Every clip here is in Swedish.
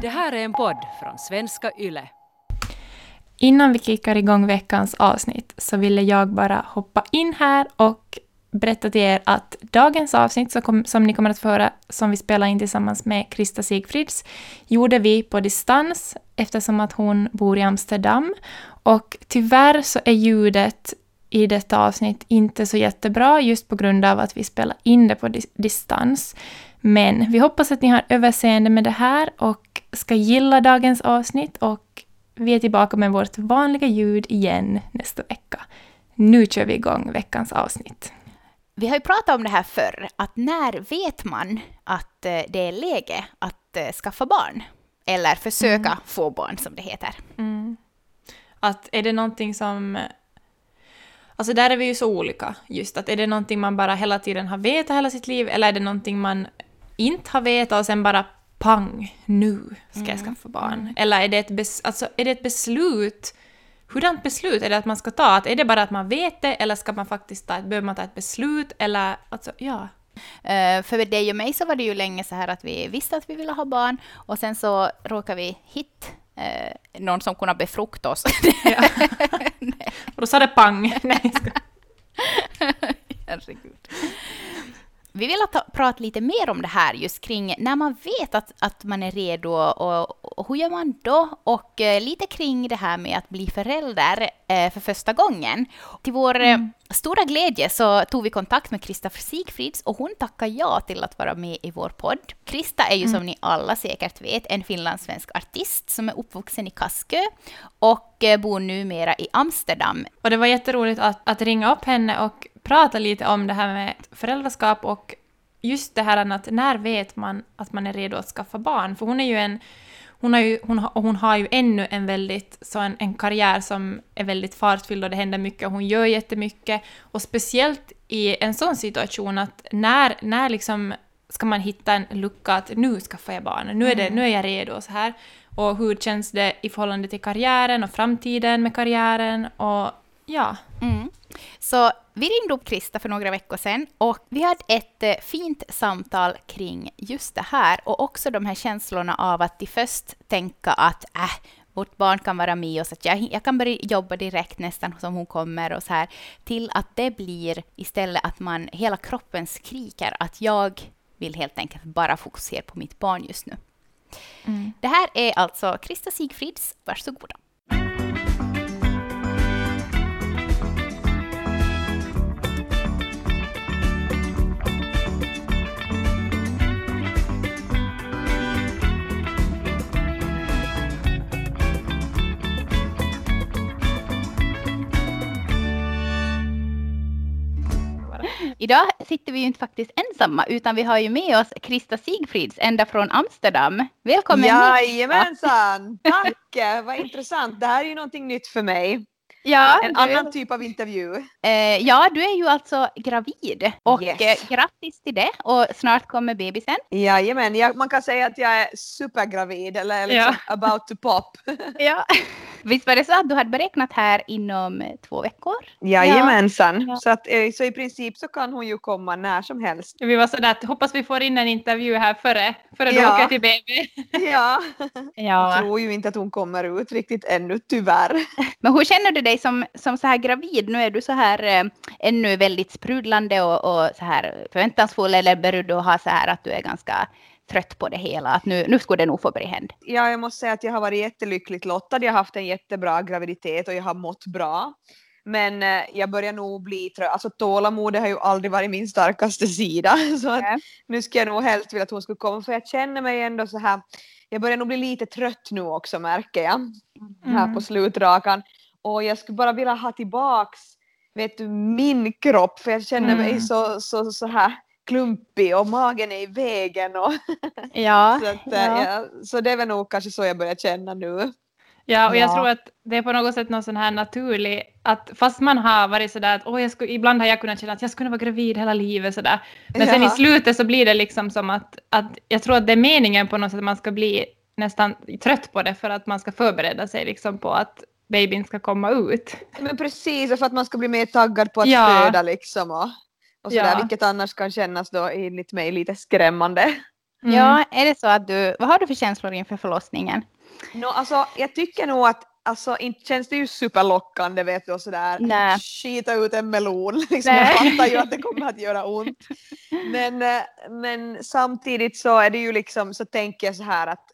Det här är en podd från svenska YLE. Innan vi kickar igång veckans avsnitt så ville jag bara hoppa in här och berätta till er att dagens avsnitt som, kom, som ni kommer att få höra, som vi spelar in tillsammans med Krista Sigfrids, gjorde vi på distans eftersom att hon bor i Amsterdam. Och tyvärr så är ljudet i detta avsnitt inte så jättebra just på grund av att vi spelar in det på distans. Men vi hoppas att ni har överseende med det här och ska gilla dagens avsnitt och vi är tillbaka med vårt vanliga ljud igen nästa vecka. Nu kör vi igång veckans avsnitt. Vi har ju pratat om det här förr, att när vet man att eh, det är läge att eh, skaffa barn? Eller försöka mm. få barn, som det heter. Mm. Att är det någonting som... Alltså där är vi ju så olika. Just att är det någonting man bara hela tiden har vetat hela sitt liv, eller är det någonting man inte har vetat och sen bara pang, nu ska jag mm. skaffa barn? Mm. Eller är det, ett bes, alltså, är det ett beslut Hurdant beslut är det att man ska ta? Att är det bara att man vet det eller ska man faktiskt ta, behöver man ta ett beslut? Eller alltså, ja. Uh, för dig och mig så var det ju länge så här att vi visste att vi ville ha barn och sen så råkade vi hitta uh, någon som kunde befrukta oss. Och då sa det pang. Nej, Herregud. Vi vill ta, prata lite mer om det här just kring när man vet att, att man är redo och, och hur gör man då? Och eh, lite kring det här med att bli förälder eh, för första gången. Till vår eh, mm. stora glädje så tog vi kontakt med Krista Sigfrids och hon tackade ja till att vara med i vår podd. Krista är ju mm. som ni alla säkert vet en finlandssvensk artist som är uppvuxen i Kaskö och eh, bor numera i Amsterdam. Och det var jätteroligt att, att ringa upp henne och prata lite om det här med föräldraskap och just det här att när vet man att man är redo att skaffa barn? För hon är ju en hon har ju, hon, hon har ju ännu en väldigt, så en, en karriär som är väldigt fartfylld och det händer mycket, hon gör jättemycket. Och speciellt i en sån situation att när, när liksom ska man hitta en lucka att nu skaffar jag barn, nu är, det, mm. nu är jag redo och så här. Och hur känns det i förhållande till karriären och framtiden med karriären och ja. Mm. Så vi ringde upp Krista för några veckor sedan och vi hade ett eh, fint samtal kring just det här och också de här känslorna av att de först tänka att äh, vårt barn kan vara med oss, att jag, jag kan börja jobba direkt nästan som hon kommer och så här, till att det blir istället att man, hela kroppen skriker att jag vill helt enkelt bara fokusera på mitt barn just nu. Mm. Det här är alltså Krista Sigfrids, varsågoda. Idag sitter vi ju inte faktiskt ensamma, utan vi har ju med oss Krista Sigfrids ända från Amsterdam. Välkommen Jajamensan! Tack! Vad intressant. Det här är ju någonting nytt för mig. Ja, en annan typ av intervju. Eh, ja, du är ju alltså gravid och yes. eh, grattis till det och snart kommer bebisen. Jajamän, jag, man kan säga att jag är supergravid eller liksom ja. about to pop. ja. Visst var det så att du hade beräknat här inom eh, två veckor? Jajamensan, ja. så, att, eh, så i princip så kan hon ju komma när som helst. Vi var sådär att hoppas vi får in en intervju här före, före ja. du åker till BB. ja. ja, jag tror ju inte att hon kommer ut riktigt ännu tyvärr. Men hur känner du dig som, som så här gravid? Nu är du så här äh, ännu väldigt sprudlande och, och så här förväntansfull eller börjar du ha så här att du är ganska trött på det hela, att nu, nu skulle det nog få börja hända. Ja, jag måste säga att jag har varit jättelyckligt lottad. Jag har haft en jättebra graviditet och jag har mått bra. Men eh, jag börjar nog bli trött. Alltså tålamodet har ju aldrig varit min starkaste sida. Så att, mm. nu ska jag nog helst vilja att hon skulle komma för jag känner mig ändå så här. Jag börjar nog bli lite trött nu också märker jag. Mm. Här på slutrakan. Och jag skulle bara vilja ha tillbaks vet du, min kropp för jag känner mm. mig så, så, så här klumpig och magen är i vägen. Och ja, så, att, ja. ja. så det är väl nog kanske så jag börjar känna nu. Ja, och jag tror att det är på något sätt någon sån här naturlig, att fast man har varit sådär att oh, jag skulle, ibland har jag kunnat känna att jag skulle vara gravid hela livet sådär. Men sen i slutet så blir det liksom som att, att jag tror att det är meningen på något sätt att man ska bli nästan trött på det för att man ska förbereda sig liksom på att babyn ska komma ut. Men precis, och för att man ska bli mer taggad på att ja. föda liksom. Och och sådär, ja. vilket annars kan kännas då enligt mig lite skrämmande. Mm. Ja, är det så att du, vad har du för känslor inför förlossningen? No, alltså, jag tycker nog att alltså, inte känns det ju superlockande vet du och sådär Nej. skita ut en melon. Liksom, Nej. jag fattar ju att det kommer att göra ont. Men, eh, men samtidigt så är det ju liksom så tänker jag så här att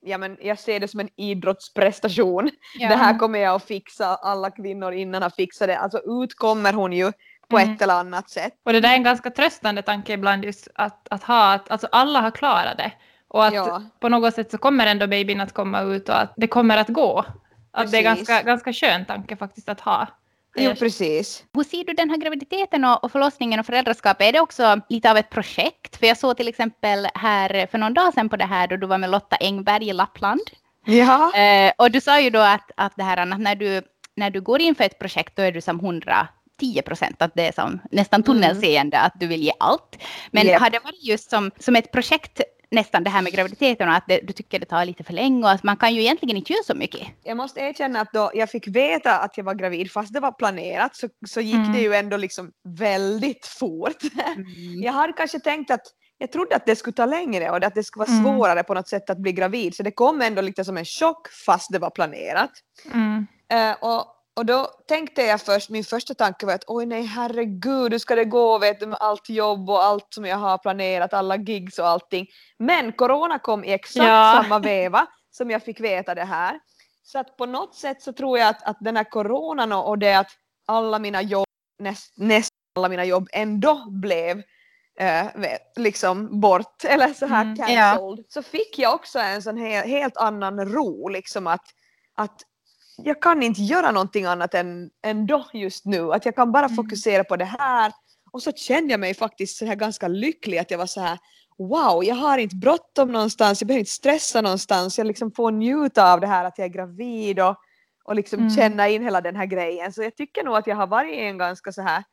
ja, men jag ser det som en idrottsprestation. Det här kommer jag att fixa, alla kvinnor innan har fixat det. Alltså ut kommer hon ju på Mm. ett eller annat sätt. Och det där är en ganska tröstande tanke ibland just att, att ha att alltså alla har klarat det. Och att Ja. på något sätt så kommer ändå babyn att komma ut och att det kommer att gå. Att det är Precis. ganska, ganska skön tanke faktiskt att ha. Jo precis. Hur ser du den här graviditeten och, och förlossningen och föräldraskapet? Är det också lite av ett projekt? För jag såg till exempel här för någon dag sedan på det här då du var med Lotta Engberg i Lappland. Ja. Eh, och du sa ju då att, att det här att när du, när du går in för ett projekt då är du som 110 procent, att det är som nästan tunnelseende, att du vill ge allt. Men Japp. har det varit just som, som ett projekt nästan det här med graviditeten och att det, du tycker det tar lite för länge och att man kan ju egentligen inte göra så mycket. Jag måste erkänna att då jag fick veta att jag var gravid fast det var planerat så, så gick Mm. det ju ändå liksom väldigt fort. Jag hade kanske tänkt att jag trodde att det skulle ta längre och att det skulle vara Mm. svårare på något sätt att bli gravid så det kom ändå lite som en chock fast det var planerat. Mm. Eh, och, och då tänkte jag först, min första tanke var att oj nej herregud hur ska det gå vet du med allt jobb och allt som jag har planerat, alla gigs och allting. Men corona kom i exakt Ja. samma veva som jag fick veta det här. Så att på något sätt så tror jag att, att den här coronan och det att alla mina jobb, näst, nästan alla mina jobb ändå blev eh, liksom bort eller så här Mm, ja. cancelled. Så fick jag också en sån he- helt annan ro liksom att, att jag kan inte göra någonting annat än ändå just nu. Att jag kan bara Mm. fokusera på det här. Och så kände jag mig faktiskt så här ganska lycklig att jag var så här wow, jag har inte bråttom någonstans, jag behöver inte stressa någonstans, jag liksom får njuta av det här att jag är gravid och, och liksom Mm. känna in hela den här grejen. Så jag tycker nog att jag har varit i en ganska så här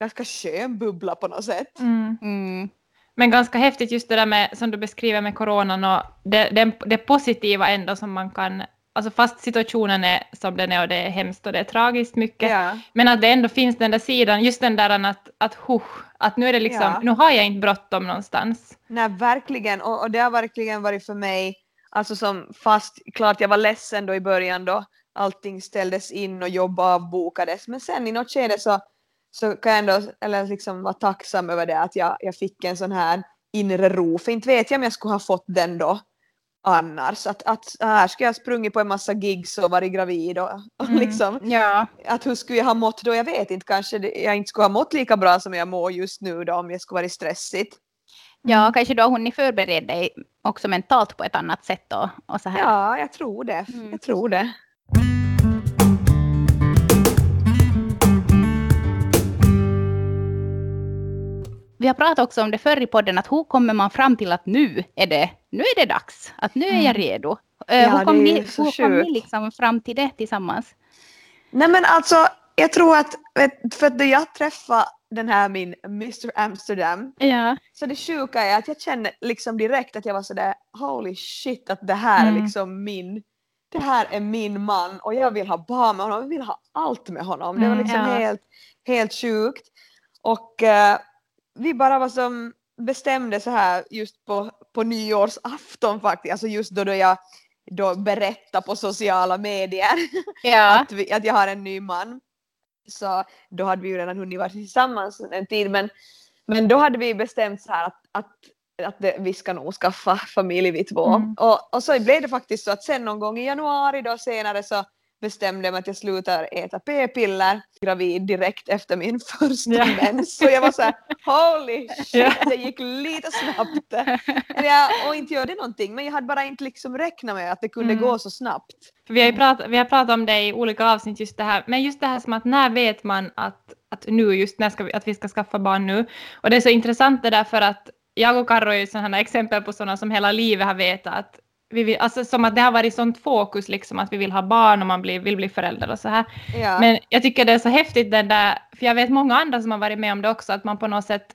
ganska skön bubbla på något sätt. Mm. Mm. Men ganska häftigt just det där med, som du beskriver med coronan och det, det, det positiva ändå som man kan, alltså fast situationen är som den är och det är hemskt och det är tragiskt mycket, Ja. men att det ändå finns den där sidan, just den där att, att, huh, att nu är det liksom, Ja. nu har jag inte bråttom någonstans. Nej, verkligen. Och, och det har verkligen varit för mig, alltså som fast, klart jag var ledsen då i början då allting ställdes in och jobb avbokades, men sen i något skede så, så kan jag ändå eller liksom vara tacksam över det att jag, jag fick en sån här inre ro, för inte vet jag om jag skulle ha fått den då annars. Att, att här skulle jag ha sprungit på en massa gigs och varit gravid och, och Mm. liksom Ja. att hur skulle jag ha mått då? Jag vet inte, kanske jag inte skulle ha mått lika bra som jag mår just nu då om jag skulle varit stressigt. ja, kanske då har hunnit förbereda dig också mentalt på ett annat sätt då, och så här. Ja, jag tror det. Mm. Jag tror det. Vi har pratat också om det förr i podden, att hur kommer man fram till att nu är det, nu är det dags, att nu är jag Mm. redo. Eh, Ja, hur kom är ni, hur kom ni liksom fram till det tillsammans? Nej men alltså, jag tror att, för att jag träffade den här min Mr Amsterdam, Ja. så det sjuka är att jag kände liksom direkt att jag var sådär holy shit att det här är Mm. liksom min, det här är min man och jag vill ha barn med honom, jag vill ha allt med honom. Det var Mm, liksom ja. helt, helt sjukt. Och eh, vi bara var som bestämde så här just på, på nyårsafton faktiskt, alltså just då, då jag då berättade på sociala medier Ja. att, vi, att jag har en ny man. Så då hade vi ju redan hunnit vara tillsammans en tid men, men då hade vi bestämt så här att, att, att det, vi ska nog skaffa familj vi två. Mm. Och, och så blev det faktiskt så att sen någon gång i januari då senare så bestämde jag mig att jag slutar äta p-piller gravid direkt efter min första Ja. mens. Så jag var så här holy shit, Ja. det gick lite snabbt. Jag, och inte gör det någonting men jag hade bara inte liksom räknat med att det kunde Mm. gå så snabbt. För vi, har ju pratat, vi har pratat om det i olika avsnitt, just det här, men just det här som att när vet man att, att nu, just när ska vi, att vi ska skaffa barn nu? Och det är så intressant det där för att jag och Karro är ju sådana exempel på sådana som hela livet har vetat att vi vill, alltså som att det har varit sånt fokus liksom att vi vill ha barn och man blir, vill bli förälder och så här. Ja. Men jag tycker det är så häftigt den där, för jag vet många andra som har varit med om det också, att man på något sätt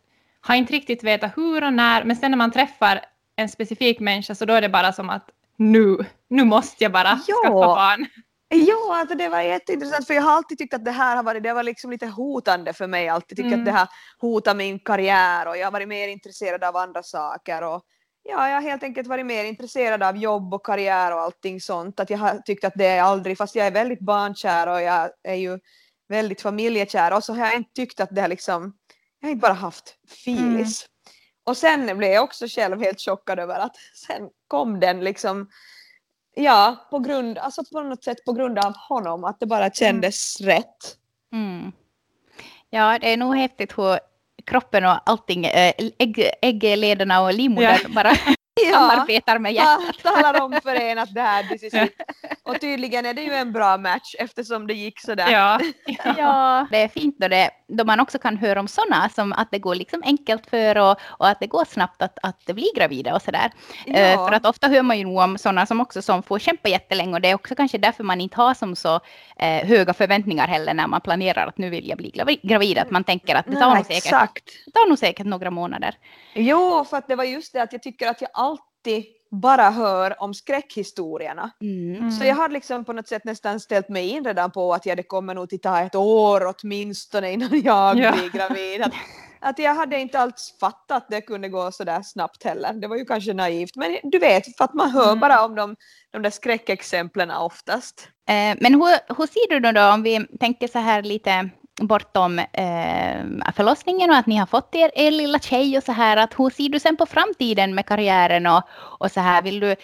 har inte riktigt vetat hur och när, men sen när man träffar en specifik människa så då är det bara som att nu, nu måste jag bara Ja. skaffa barn. Ja, alltså det var jätteintressant för jag har alltid tyckt att det här har varit, det var liksom lite hotande för mig. Alltid tyckt Mm. att det här hotar min karriär och jag har varit mer intresserad av andra saker. Och ja, jag har helt enkelt varit mer intresserad av jobb och karriär och allting sånt. Att jag har tyckt att det är aldrig, fast jag är väldigt barnkär och jag är ju väldigt familjekär och så har jag inte tyckt att det har liksom, jag har inte bara haft filis. Mm. Och sen blev jag också själv helt chockad över att sen kom den liksom, ja, på grund, alltså på något sätt på grund av honom, att det bara kändes mm. rätt. Mm. Ja, det är nog häftigt hur kroppen och allting, äh, ägg, ägglederna och livmodern ja. bara ja, samarbetar med hjärtat. talar om för en att det här this is it. Och tydligen är det ju en bra match eftersom det gick sådär. Ja, ja det är fint då, det, då man också kan höra om sådana som att det går liksom enkelt för och, och att det går snabbt att, att bli gravida och sådär. Ja. Uh, för att ofta hör man ju nog om sådana som också som får kämpa jättelänge och det är också kanske därför man inte har som så uh, höga förväntningar heller när man planerar att nu vill jag bli gravid. Att man tänker att det tar, Nej, nog, säkert, det tar nog säkert några månader. Jo, för att det var just det att jag tycker att jag alltid bara hör om skräckhistorierna. Mm. Så jag har liksom på något sätt nästan ställt mig in redan på att ja, det kommer nog att ta ett år åtminstone innan jag ja. blir gravid. Att, att jag hade inte alls fattat att det kunde gå så där snabbt heller. Det var ju kanske naivt, men du vet, för att man hör mm. bara om de, de där skräckexemplen oftast. Eh, men hur, hur ser du då, då om vi tänker så här lite bortom eh, förlossningen och att ni har fått er, er lilla tjej och så här. Att hur ser du sen på framtiden med karriären och, och så här? Vill du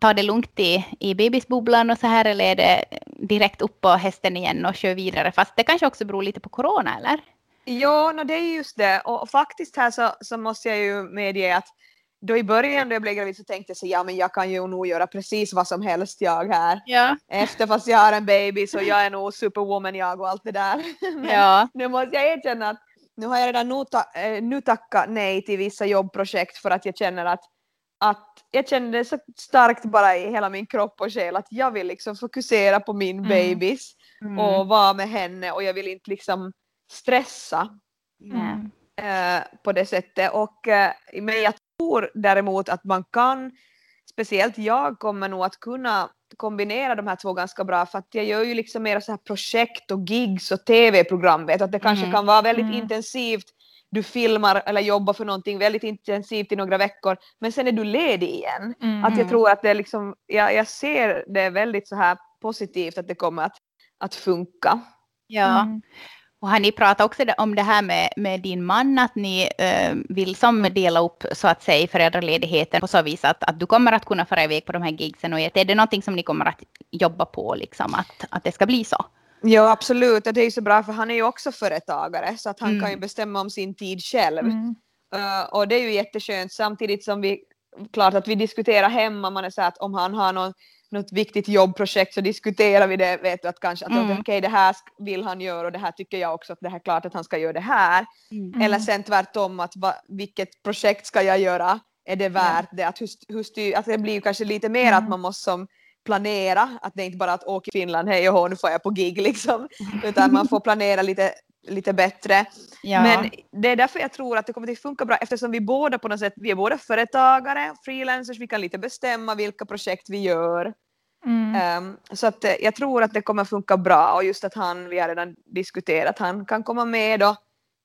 ta det lugnt i, i bebisbubblan och så här eller är det direkt upp på hästen igen och kör vidare? Fast det kanske också beror lite på corona eller? Ja, no, det är just det. Och faktiskt här så, så måste jag ju medge att då i början då jag blev gravid så tänkte jag så ja men jag kan ju nog göra precis vad som helst jag här. Ja. Efter fast jag har en baby så jag är nog superwoman jag och allt det där. men ja. nu måste jag erkänna att nu har jag redan nu, ta, äh, nu tackat nej till vissa jobbprojekt för att jag känner att, att jag känner det så starkt bara i hela min kropp och själ att jag vill liksom fokusera på min mm. babys mm. och vara med henne och jag vill inte liksom stressa. Mm. Äh, på det sättet och äh, men jag tror däremot att man kan, speciellt jag kommer nog att kunna kombinera de här två ganska bra för att jag gör ju liksom mera så här projekt och gigs och tv-program vet att det kanske mm. kan vara väldigt mm. intensivt du filmar eller jobbar för någonting väldigt intensivt i några veckor men sen är du ledig igen. Mm. Att jag tror att det är liksom, jag, jag ser det väldigt så här positivt att det kommer att, att funka. Ja, mm. Och har ni pratat också om det här med, med din man, att ni äh, vill som dela upp så att säga föräldraledigheten på så vis att, att du kommer att kunna fara iväg på de här gigsen och är det någonting som ni kommer att jobba på, liksom, att, att det ska bli så? Ja absolut, det är ju så bra för han är ju också företagare så att han mm. kan ju bestämma om sin tid själv. Mm. Uh, och det är ju jätteskönt samtidigt som vi, klart att vi diskuterar hemma, man är så att om han har någon något viktigt jobbprojekt så diskuterar vi det, vet du, att kanske att mm. okej okay, det här vill han göra och det här tycker jag också att det här är klart att han ska göra det här. Mm. Eller sen tvärtom att va, vilket projekt ska jag göra, är det värt det? Att, hur, hur styr, att det blir kanske lite mer mm. att man måste som planera, att det är inte bara att åka till Finland, hej och hå, nu får jag på gig liksom, utan man får planera lite lite bättre. Ja. Men det är därför jag tror att det kommer att funka bra eftersom vi båda på något sätt, vi är båda företagare, freelancers, vi kan lite bestämma vilka projekt vi gör. Mm. Um, så att eh, jag tror att det kommer funka bra och just att han, vi har redan diskuterat, han kan komma med då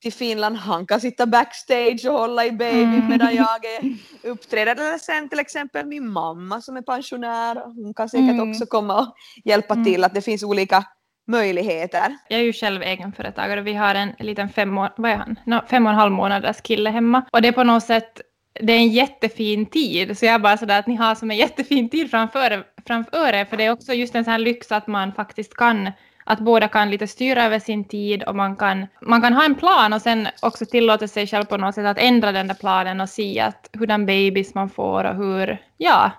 till Finland, han kan sitta backstage och hålla i baby mm. medan jag är uppträder. Eller sen till exempel min mamma som är pensionär, hon kan säkert mm. också komma och hjälpa mm. till, att det finns olika möjligheter. Jag är ju själv egenföretagare och vi har en liten fem, vad är han? No, fem och en halv månaders kille hemma. Och det är på något sätt, det är en jättefin tid. Så jag bara sådär att ni har som en jättefin tid framför, framför er. För det är också just en sån här lyx att man faktiskt kan att båda kan lite styra över sin tid och man kan, man kan ha en plan och sen också tillåta sig själv på något sätt att ändra den där planen och se att hurdan babys man får och hur, ja.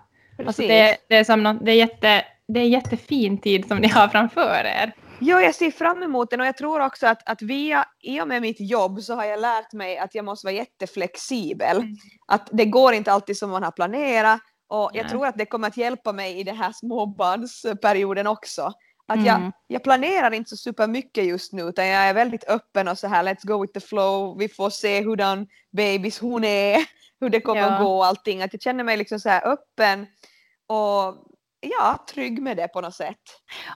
Alltså det, det, är som något, det är jätte, det är jättefin tid som ni har framför er. Jo, jag ser fram emot den och jag tror också att, att via, i och med mitt jobb så har jag lärt mig att jag måste vara jätteflexibel. Mm. Att det går inte alltid som man har planerat och jag tror att det kommer att hjälpa mig i den här småbarnsperioden också. Att mm. jag, jag planerar inte så supermycket just nu utan jag är väldigt öppen och så här let's go with the flow, vi får se hurdan babys hon är, hur det kommer ja. att gå och allting. Att jag känner mig liksom så här öppen och ja, trygg med det på något sätt.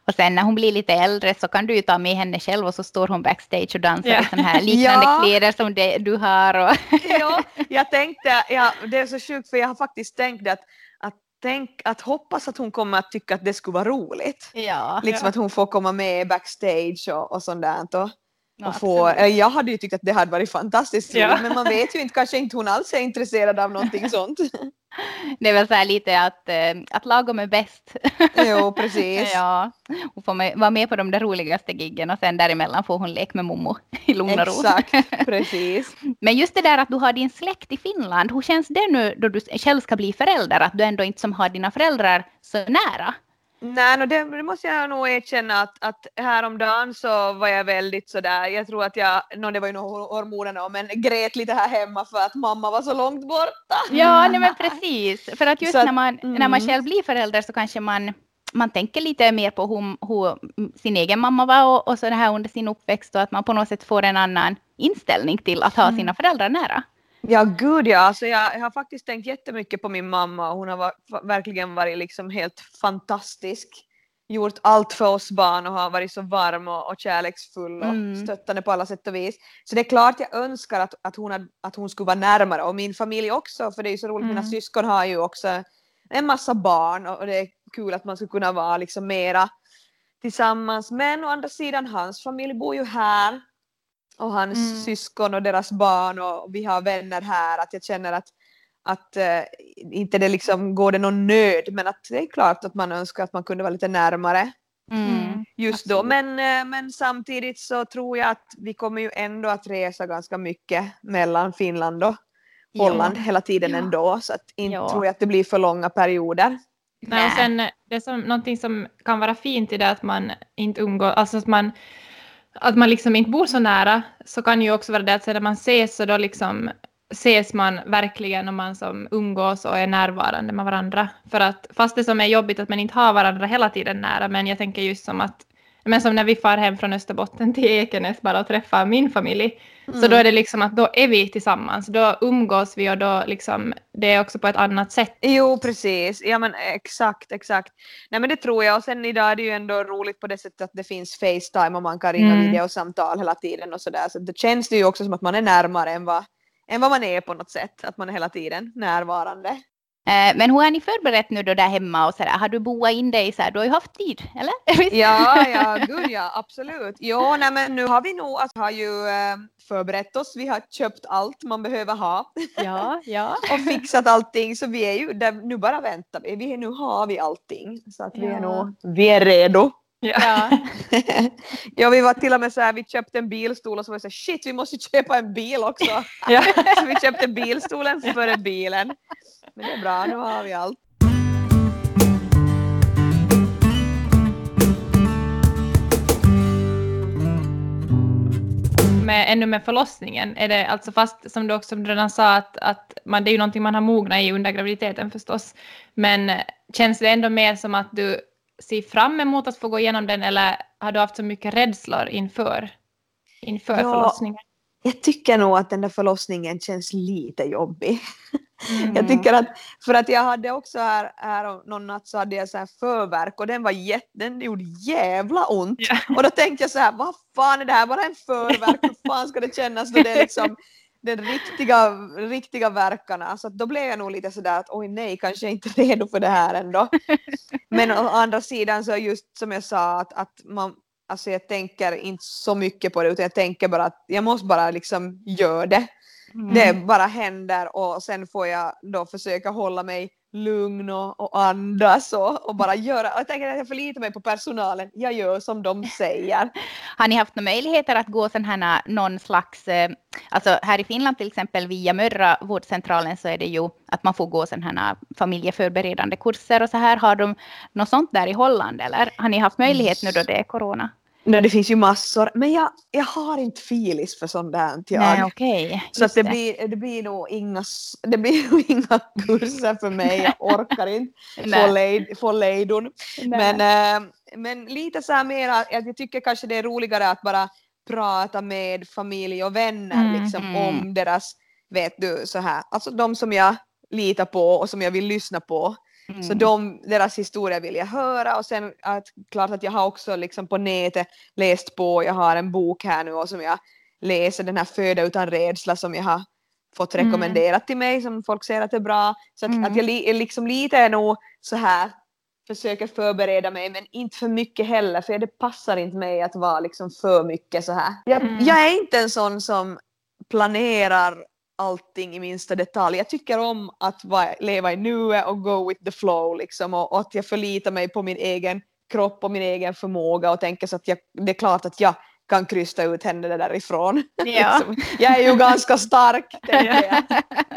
Och sen när hon blir lite äldre så kan du ju ta med henne själv och så står hon backstage och dansar ja. i sådana här liknande ja. kläder som det, du har. Och ja, jag tänkte, ja, det är så sjukt för jag har faktiskt tänkt att, tänk, att hoppas att hon kommer att tycka att det skulle vara roligt. Ja. Liksom ja. att hon får komma med backstage och, och sånt där. Och, Ja, få, jag hade ju tyckt att det hade varit fantastiskt roligt ja. men man vet ju inte, kanske inte hon alls är intresserad av någonting sånt. Det är väl så här lite att, eh, att lagom är bäst. Jo, precis. ja, hon får vara med på de där roligaste giggen och sen däremellan får hon lek med mommo i lugn och ro. Exakt, precis. Men just det där att du har din släkt i Finland, hur känns det nu då du själv ska bli förälder, att du ändå inte som har dina föräldrar så nära? Nej, no, det, det, måste jag nog erkänna att, att häromdagen så var jag väldigt sådär, jag tror att jag, no, det var ju nog hormonerna men grät lite här hemma för att mamma var så långt borta. Ja, nej men precis. För att just att, när, man, mm. när man själv blir förälder så kanske man man tänker lite mer på hur, hur sin egen mamma var och, och så det här under sin uppväxt och att man på något sätt får en annan inställning till att ha mm. sina föräldrar nära. Ja, gud ja. Alltså jag, jag har faktiskt tänkt jättemycket på min mamma och hon har var, verkligen varit liksom helt fantastisk. Gjort allt för oss barn och har varit så varm och, och kärleksfull och mm. stöttande på alla sätt och vis. Så det är klart jag önskar att, att, hon, had, att hon skulle vara närmare och min familj också för det är ju så roligt, mm. mina syskon har ju också en massa barn och det är kul att man skulle kunna vara liksom mera tillsammans. Men å andra sidan, hans familj bor ju här och hans mm. syskon och deras barn och vi har vänner här. Att jag känner att, att äh, inte det liksom går det någon nöd men att det är klart att man önskar att man kunde vara lite närmare. Mm. Just då. Men, äh, men samtidigt så tror jag att vi kommer ju ändå att resa ganska mycket mellan Finland och Holland ja. hela tiden ja. ändå. Så att inte ja. tror jag att det blir för långa perioder. Nej, och sen det är som, någonting som kan vara fint i det att man inte umgås, alltså att man att man liksom inte bor så nära så kan ju också vara det att när man ses så då liksom ses man verkligen om man som umgås och är närvarande med varandra. För att fast det som är jobbigt att man inte har varandra hela tiden nära men jag tänker just som att men som när vi far hem från Österbotten till Ekenäs bara och träffar min familj. Mm. Så då är det liksom att då är vi tillsammans, då umgås vi och då liksom, det är också på ett annat sätt. Jo, precis. Ja, men exakt, exakt. Nej, men det tror jag. Och sen idag är det ju ändå roligt på det sättet att det finns Facetime och man kan ringa mm. videosamtal hela tiden och sådär. Så det känns det ju också som att man är närmare än vad, än vad man är på något sätt. Att man är hela tiden närvarande. Eh, men hur har ni förberett nu då där hemma och så där? Har du boat in dig så här? Du har ju haft tid, eller? ja, ja, gud ja, absolut. Jo, nej, men nu har vi nog, alltså, har ju äh, förberett oss. Vi har köpt allt man behöver ha. Ja, ja. och fixat allting, så vi är ju där, nu bara väntar vi. vi. Nu har vi allting, så att vi är nog, vi är redo. Ja. ja, vi var till och med så här, vi köpte en bilstol och så var det så här, shit, vi måste köpa en bil också. ja. så vi köpte bilstolen före bilen. Men det är bra, nu har vi allt. Med, ännu med förlossningen, är det alltså fast som du också redan sa att, att man, det är ju någonting man har mognat i under graviditeten förstås, men känns det ändå mer som att du ser fram emot att få gå igenom den eller har du haft så mycket rädslor inför, inför ja, förlossningen? Jag tycker nog att den där förlossningen känns lite jobbig. Mm. Jag tycker att, för att jag hade också här, här någon natt så hade jag så här förverk och den var jätte, den gjorde jävla ont. Ja. Och då tänkte jag så här, vad fan är det här, bara en förverk, hur fan ska det kännas då det är liksom den riktiga, riktiga verkarna. Så då blev jag nog lite sådär att oj nej, kanske jag inte är redo för det här ändå. Men å andra sidan så just som jag sa att, att man, alltså jag tänker inte så mycket på det utan jag tänker bara att jag måste bara liksom göra det. Mm. Det bara händer och sen får jag då försöka hålla mig lugn och, och andas och, och bara göra. Jag tänker att jag förlitar mig på personalen. Jag gör som de säger. Har ni haft några möjligheter att gå sån här någon slags, eh, alltså här i Finland till exempel via Mörra vårdcentralen så är det ju att man får gå sån här familjeförberedande kurser och så här. Har de något sånt där i Holland eller har ni haft möjlighet nu då det är corona? Nej, det finns ju massor, men jag, jag har inte filis för sånt där. Jag. Nej, okay. Så att det, det, Blir, det, blir nog inga, det blir nog inga kurser för mig, jag orkar inte få, lejd, få lejdon. Men, äh, men lite så här mera, jag tycker kanske det är roligare att bara prata med familj och vänner mm, liksom, mm. om deras, vet du, så här, alltså de som jag litar på och som jag vill lyssna på. Mm. Så de, deras historia vill jag höra och sen att, klart att jag har också liksom på nätet läst på, jag har en bok här nu och som jag läser, den här Föda utan rädsla som jag har fått mm. rekommenderat mm. till mig som folk säger att det är bra. Så att, mm. att jag li, liksom lite är nog så här försöker förbereda mig men inte för mycket heller för det passar inte mig att vara liksom för mycket så här. Jag, mm. jag är inte en sån som planerar allting i minsta detalj. Jag tycker om att leva i nuet och go with the flow liksom och, och, att jag förlitar mig på min egen kropp och min egen förmåga och tänker så att jag, det är klart att jag kan krysta ut henne därifrån. Ja. liksom. Jag är ju ganska stark.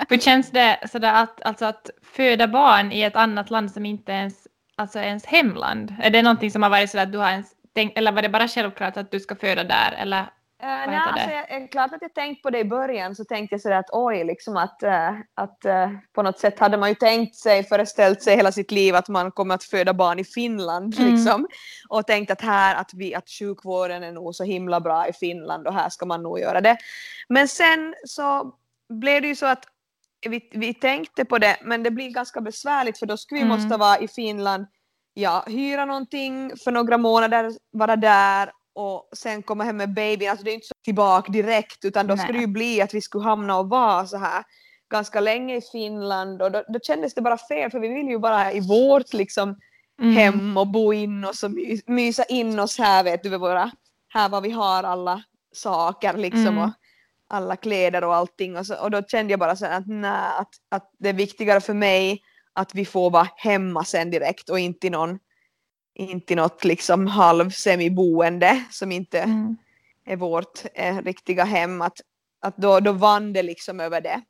Hur känns det sådär att, alltså att föda barn i ett annat land som inte ens alltså ens hemland? Är det någonting som har varit så att du har ens tänkt, eller var det bara självklart att du ska föda där? Eller Uh, nej, alltså, jag, klart att jag tänkt på det i början så tänkte jag sådär att oj, liksom att, uh, att uh, på något sätt hade man ju tänkt sig, föreställt sig hela sitt liv att man kommer att föda barn i Finland mm. liksom. Och tänkt att här, att, vi, att sjukvården är nog så himla bra i Finland och här ska man nog göra det. Men sen så blev det ju så att vi, vi tänkte på det, men det blir ganska besvärligt för då skulle vi mm. måste vara i Finland, ja, hyra någonting för några månader, vara där och sen komma hem med babyn. Alltså det är inte så tillbaka direkt utan då Nej. skulle det ju bli att vi skulle hamna och vara så här ganska länge i Finland och då, då kändes det bara fel för vi vill ju bara i vårt liksom mm. hem och bo in oss och my, mysa in oss här vet du, våra, här var vi har alla saker liksom mm. och alla kläder och allting och, så, och då kände jag bara så att, nej, att, att det är viktigare för mig att vi får vara hemma sen direkt och inte i någon inte något liksom halv semiboende som inte mm. är vårt eh, riktiga hem. Att, att då, då vann det liksom över det.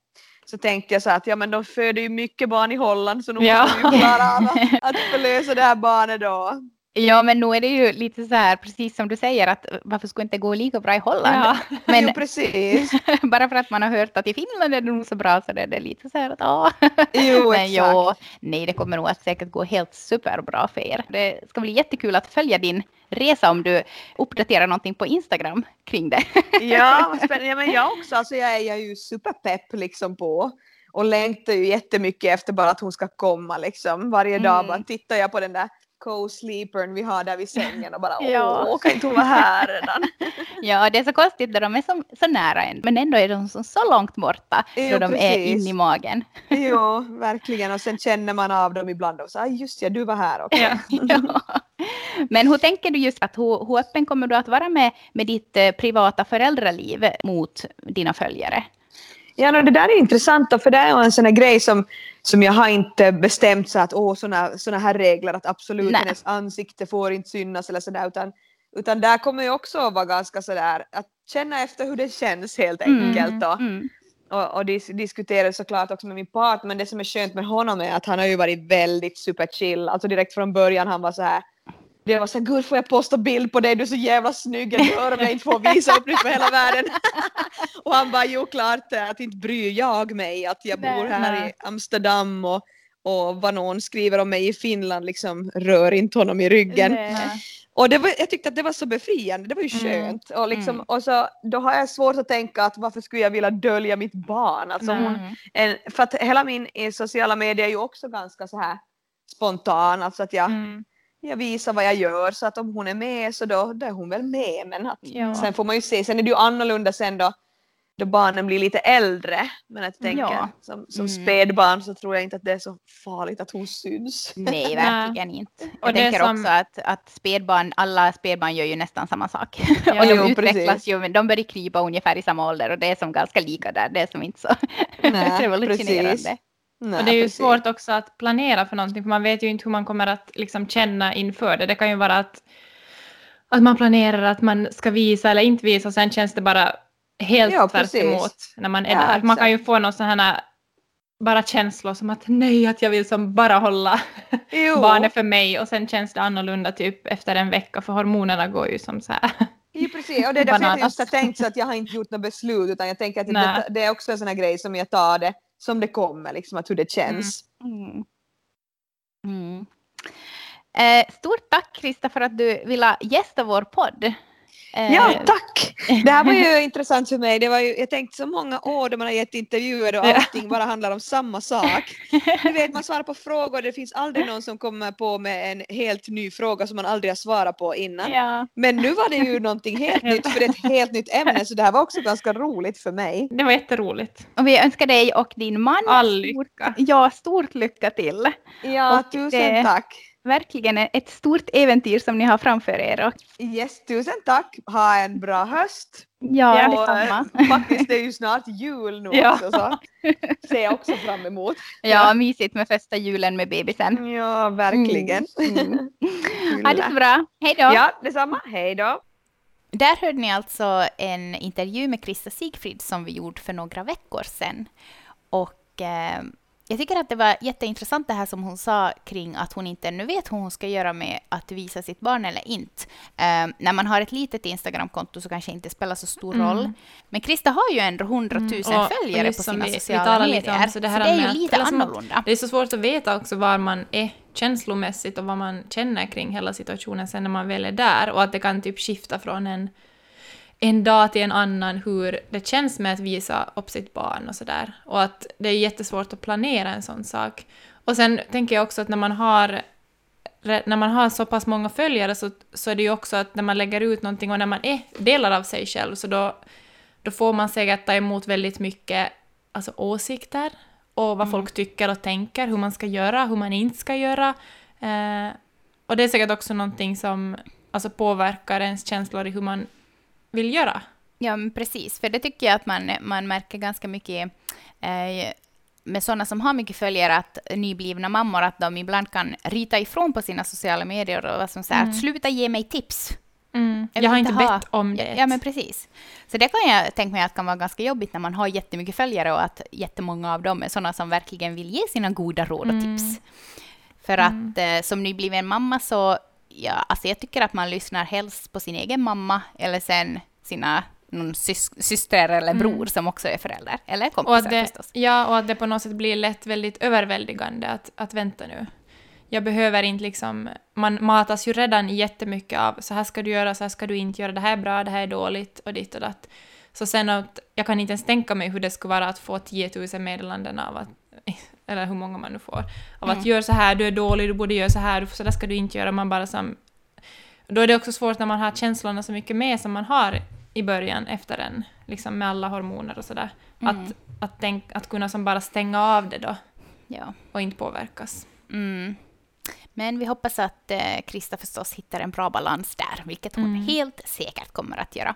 Så tänkte jag så att ja men de föder ju mycket barn i Holland så nu ja. måste vi klara av att förlösa det här barnet då. Ja, men nu är det ju lite så här, precis som du säger, att varför skulle inte gå lika bra i Holland? Ja, men jo, precis. bara för att man har hört att i Finland är det nog så bra så det är det lite så här att ja. Jo, men exakt. Jo, nej, det kommer nog att säkert gå helt superbra för er. Det ska bli jättekul att följa din resa om du uppdaterar någonting på Instagram kring det. ja, spännande. Ja, men jag också, alltså jag är, jag är ju superpepp liksom på och längtar ju jättemycket efter bara att hon ska komma liksom. Varje dag mm. bara tittar jag på den där co-sleepern vi har där vid sängen och bara ja. åh, kan inte vara här redan? ja, det är så konstigt när de är så, så nära en, men ändå är de så, så långt borta jo, då de precis. är inne i magen. jo, verkligen, och sen känner man av dem ibland och så, ah, just ja, du var här också. Ja, ja. Men hur tänker du just att hur, hur öppen kommer du att vara med, med ditt eh, privata föräldraliv mot dina följare? Ja, no, det där är intressant för det är en sån här grej som, som jag har inte bestämt så att åh såna, såna här regler att absolut Nej. hennes ansikte får inte synas eller sådär utan, utan där kommer jag också att vara ganska sådär att känna efter hur det känns helt mm, enkelt och, mm. och, och dis diskutera såklart också med min part men det som är skönt med honom är att han har ju varit väldigt superchill alltså direkt från början han var så här det var så här, gud får jag posta bild på dig, du är så jävla snygg, jag dör om jag inte får visa upp dig för hela världen. och han bara, jo klart att inte bryr jag mig att jag bor här nej. i Amsterdam och, och vad någon skriver om mig i Finland liksom rör inte honom i ryggen. Nej. Och det var, jag tyckte att det var så befriande, det var ju mm. skönt. Mm. Och, liksom, mm. och så, då har jag svårt att tänka att varför skulle jag vilja dölja mitt barn? Alltså hon, en, för att hela min sociala medier är ju också ganska så här spontan, alltså att jag mm jag visar vad jag gör så att om hon är med så då, då är hon väl med. Men att, ja. sen får man ju se, sen är det ju annorlunda sen då, då barnen blir lite äldre. Men jag tänker ja. som, som mm. spädbarn så tror jag inte att det är så farligt att hon syns. Nej, verkligen inte. Jag och tänker som... också att, att spädbarn, alla spädbarn gör ju nästan samma sak. Ja, och de jo, utvecklas ju, de börjar krypa ungefär i samma ålder och det är som ganska lika där, det är som inte så revolutionerande. Precis. Nej, och det är ju precis. svårt också att planera för någonting, för man vet ju inte hur man kommer att liksom känna inför det. Det kan ju vara att, att man planerar att man ska visa eller inte visa, och sen känns det bara helt ja, tvärt emot när man är ja, där. Exakt. Man kan ju få någon sån här bara känslor som att nej, att jag vill som bara hålla barnet för mig och sen känns det annorlunda typ efter en vecka för hormonerna går ju som så här. Ja, precis, och det är därför jag just har tänkt så att jag har inte gjort något beslut utan jag tänker att det, det, är också en sån här grej som jag tar det som det kommer, liksom, att hur det känns. Mm. Mm. mm. Eh, stort tack Krista för att du ville gästa vår podd. Ja, Eh, tack! Det här var ju intressant för mig. Det var ju, jag tänkte så många år då man har gett intervjuer och allting bara handlar om samma sak. Du vet, man svarar på frågor, det finns aldrig någon som kommer på med en helt ny fråga som man aldrig har svarat på innan. Ja, Men nu var det ju någonting helt nytt, för det är ett helt nytt ämne, så det här var också ganska roligt för mig. Det var jätteroligt. och vi önskar dig och din man All lycka. ja, stort lycka till. Ja, Och tusen det- tack! Verkligen ett stort äventyr som ni har framför er. Och, Yes, tusen tack! Ha en bra höst! ja, och detsamma. faktiskt det är ju snart jul nu Ja. också, så ser jag också fram emot. Ja, mysigt med första julen med bebisen. Ja, verkligen. Mm. Ha det så bra. Hej då! Ja, detsamma. Hej då! Där hörde ni alltså en intervju med Krista Sigfrid som vi gjorde för några veckor sedan. Och eh, jag tycker att det var jätteintressant det här som hon sa kring att hon inte ännu vet hur hon ska göra med att visa sitt barn eller inte. Eh, när man har ett litet Instagramkonto så kanske det inte spelar så stor Mm. roll. Men Krista har ju ändå hundratusen och följare på sina vi- vi sociala lite medier. om, så så det, det här är ju att- lite annorlunda. Det är så svårt att veta också var man är känslomässigt och vad man känner kring hela situationen sen när man väl är där och att det kan typ skifta från en, en dag till en annan hur det känns med att visa upp sitt barn och sådär. Och att det är jättesvårt att planera en sån sak. Och sen tänker jag också att när man har när man har så pass många följare så, så är det ju också att när man lägger ut någonting och när man är delar av sig själv så då, då får man säkert ta emot väldigt mycket alltså, åsikter och vad folk tycker och tänker, hur man ska göra, hur man inte ska göra. Eh, och det är säkert också någonting som alltså, påverkar ens känslor i hur man vill göra. Ja, men precis. För det tycker jag att man, man märker ganska mycket eh, med sådana som har mycket följare, att nyblivna mammor, att de ibland kan ryta ifrån på sina sociala medier och vara som så här, Mm. sluta ge mig tips. Jag Jag, har inte ha- bett om det. Ja, ja, men precis. Så det kan jag tänka mig att kan vara ganska jobbigt när man har jättemycket följare och att jättemånga av dem är sådana som verkligen vill ge sina goda råd och Mm. tips. För att eh, som nybliven mamma så, ja, alltså jag tycker att man lyssnar helst på sin egen mamma eller sen sina någon sys- syster eller bror som också är förälder. Eller och kompisar att det, förstås. ja, och att det på något sätt blir lätt väldigt överväldigande att, att vänta nu. Jag behöver inte liksom... Man matas ju redan jättemycket av så här ska du göra, så här ska du inte göra, det här är bra, det här är dåligt och ditt och datt. Så sen att jag kan inte ens tänka mig hur det skulle vara att få 10 000 meddelanden av att, eller hur många man nu får, av att gör så här, du är dålig, du borde göra så här, så där ska du inte göra, man bara som... Då är det också svårt när man har känslorna så mycket med som man har i början efter en, liksom med alla hormoner och sådär. Mm. Att, att, tänk, att kunna som bara stänga av det då Ja. och inte påverkas. Mm. Men vi hoppas att eh, Krista förstås hittar en bra balans där, vilket hon Mm. helt säkert kommer att göra.